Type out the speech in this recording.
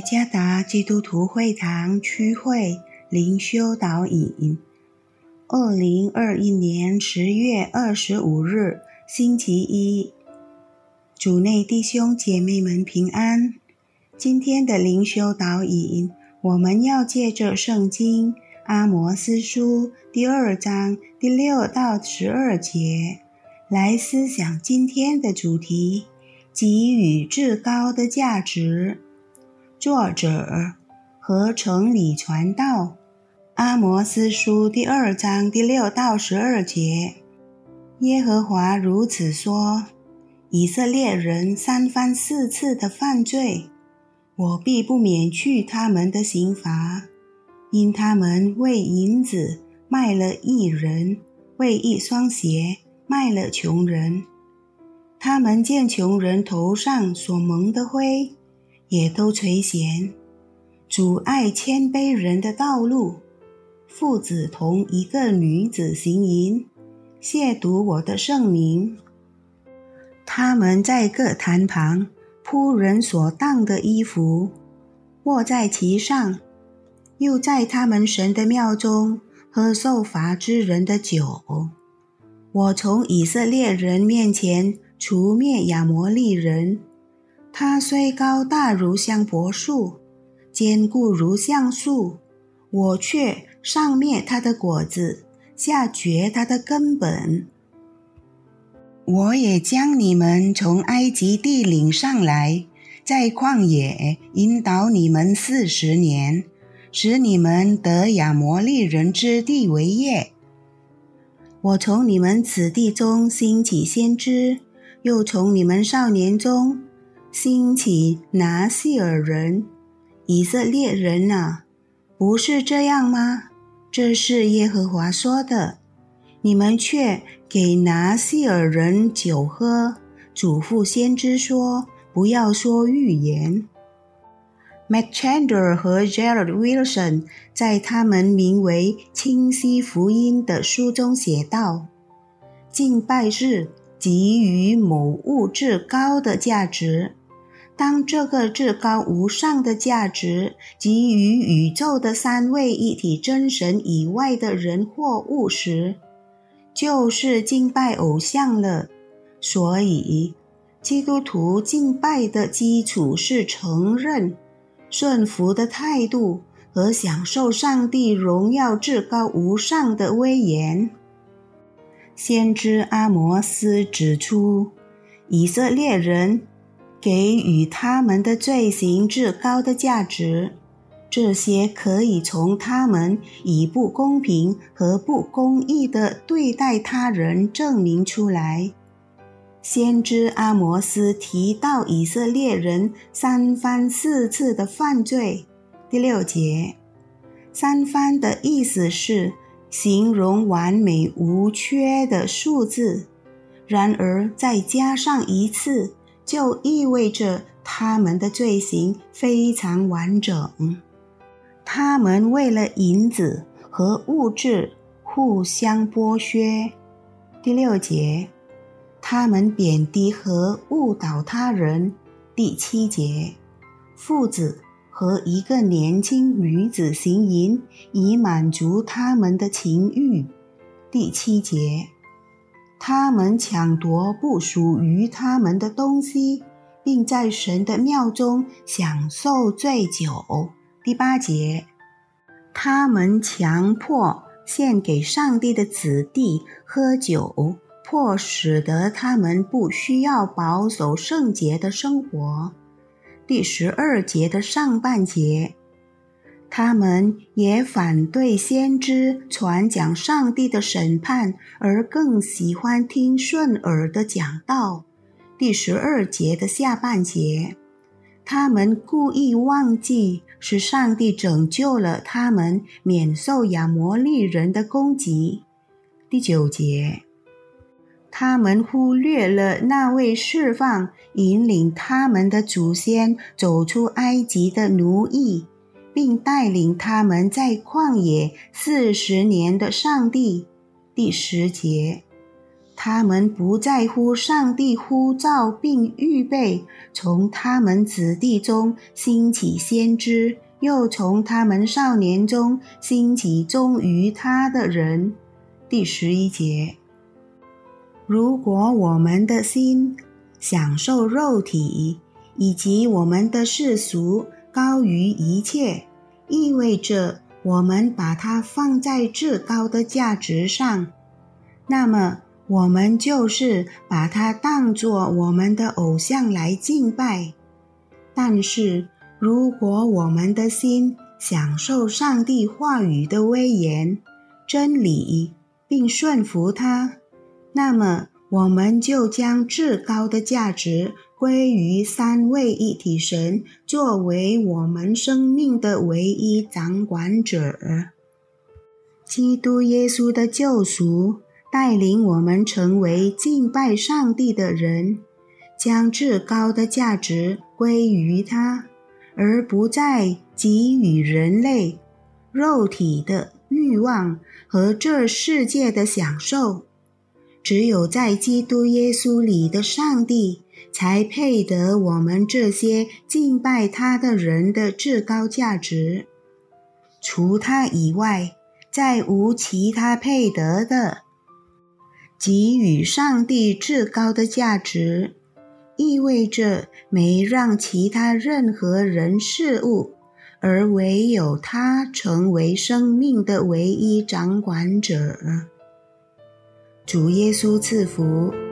加达基督徒会堂区会灵修导引，二零二一年十月二十五日，星期一，主内弟兄姐妹们平安。今天的灵修导引，我们要借着圣经阿摩斯书第二章第六到十二节来思想今天的主题。给予至高的价值。作者合成里传道，阿摩斯书第二章第六到十二节。耶和华如此说：以色列人三番四次的犯罪，我必不免去他们的刑罚，因他们为银子卖了一人，为一双鞋卖了穷人。他们见穷人头上所蒙的灰，也都垂涎，阻碍谦卑人的道路。父子同一个女子行淫，亵渎我的圣名。他们在各坛旁铺人所当的衣服，卧在其上，又在他们神的庙中喝受罚之人的酒。我从以色列人面前。除灭亚摩利人，它虽高大如香柏树，坚固如橡树，我却上灭它的果子，下绝它的根本。我也将你们从埃及地领上来，在旷野引导你们四十年，使你们得亚摩利人之地为业。我从你们此地中兴起先知。又从你们少年中兴起拿细尔人、以色列人啊，不是这样吗？这是耶和华说的。你们却给拿细尔人酒喝，嘱咐先知说：不要说预言。”MacChandler 和 Gerald Wilson 在他们名为《清晰福音》的书中写道：敬拜日。给予某物至高的价值。当这个至高无上的价值给予宇宙的三位一体真神以外的人或物时，就是敬拜偶像了。所以，基督徒敬拜的基础是承认、顺服的态度和享受上帝荣耀至高无上的威严。先知阿摩斯指出，以色列人给予他们的罪行至高的价值，这些可以从他们以不公平和不公义的对待他人证明出来。先知阿摩斯提到以色列人三番四次的犯罪，第六节，三番的意思是。形容完美无缺的数字，然而再加上一次，就意味着他们的罪行非常完整。他们为了银子和物质互相剥削。第六节，他们贬低和误导他人。第七节，父子。和一个年轻女子行淫，以满足他们的情欲。第七节，他们抢夺不属于他们的东西，并在神的庙中享受醉酒。第八节，他们强迫献给上帝的子弟喝酒，迫使得他们不需要保守圣洁的生活。第十二节的上半节，他们也反对先知传讲上帝的审判，而更喜欢听顺耳的讲道。第十二节的下半节，他们故意忘记是上帝拯救了他们，免受亚摩利人的攻击。第九节。他们忽略了那位释放、引领他们的祖先走出埃及的奴役，并带领他们在旷野四十年的上帝。第十节，他们不在乎上帝呼召并预备从他们子弟中兴起先知，又从他们少年中兴起忠于他的人。第十一节。如果我们的心享受肉体以及我们的世俗高于一切，意味着我们把它放在至高的价值上，那么。我们就是把它当作我们的偶像来敬拜。但是，如果我们的心享受上帝话语的威严、真理，并顺服它，那么我们就将至高的价值归于三位一体神，作为我们生命的唯一掌管者——基督耶稣的救赎。带领我们成为敬拜上帝的人，将至高的价值归于他，而不再给予人类肉体的欲望和这世界的享受。只有在基督耶稣里的上帝，才配得我们这些敬拜他的人的至高价值。除他以外，再无其他配得的。给予上帝至高的价值，意味着没让其他任何人事物，而唯有他成为生命的唯一掌管者。主耶稣赐福。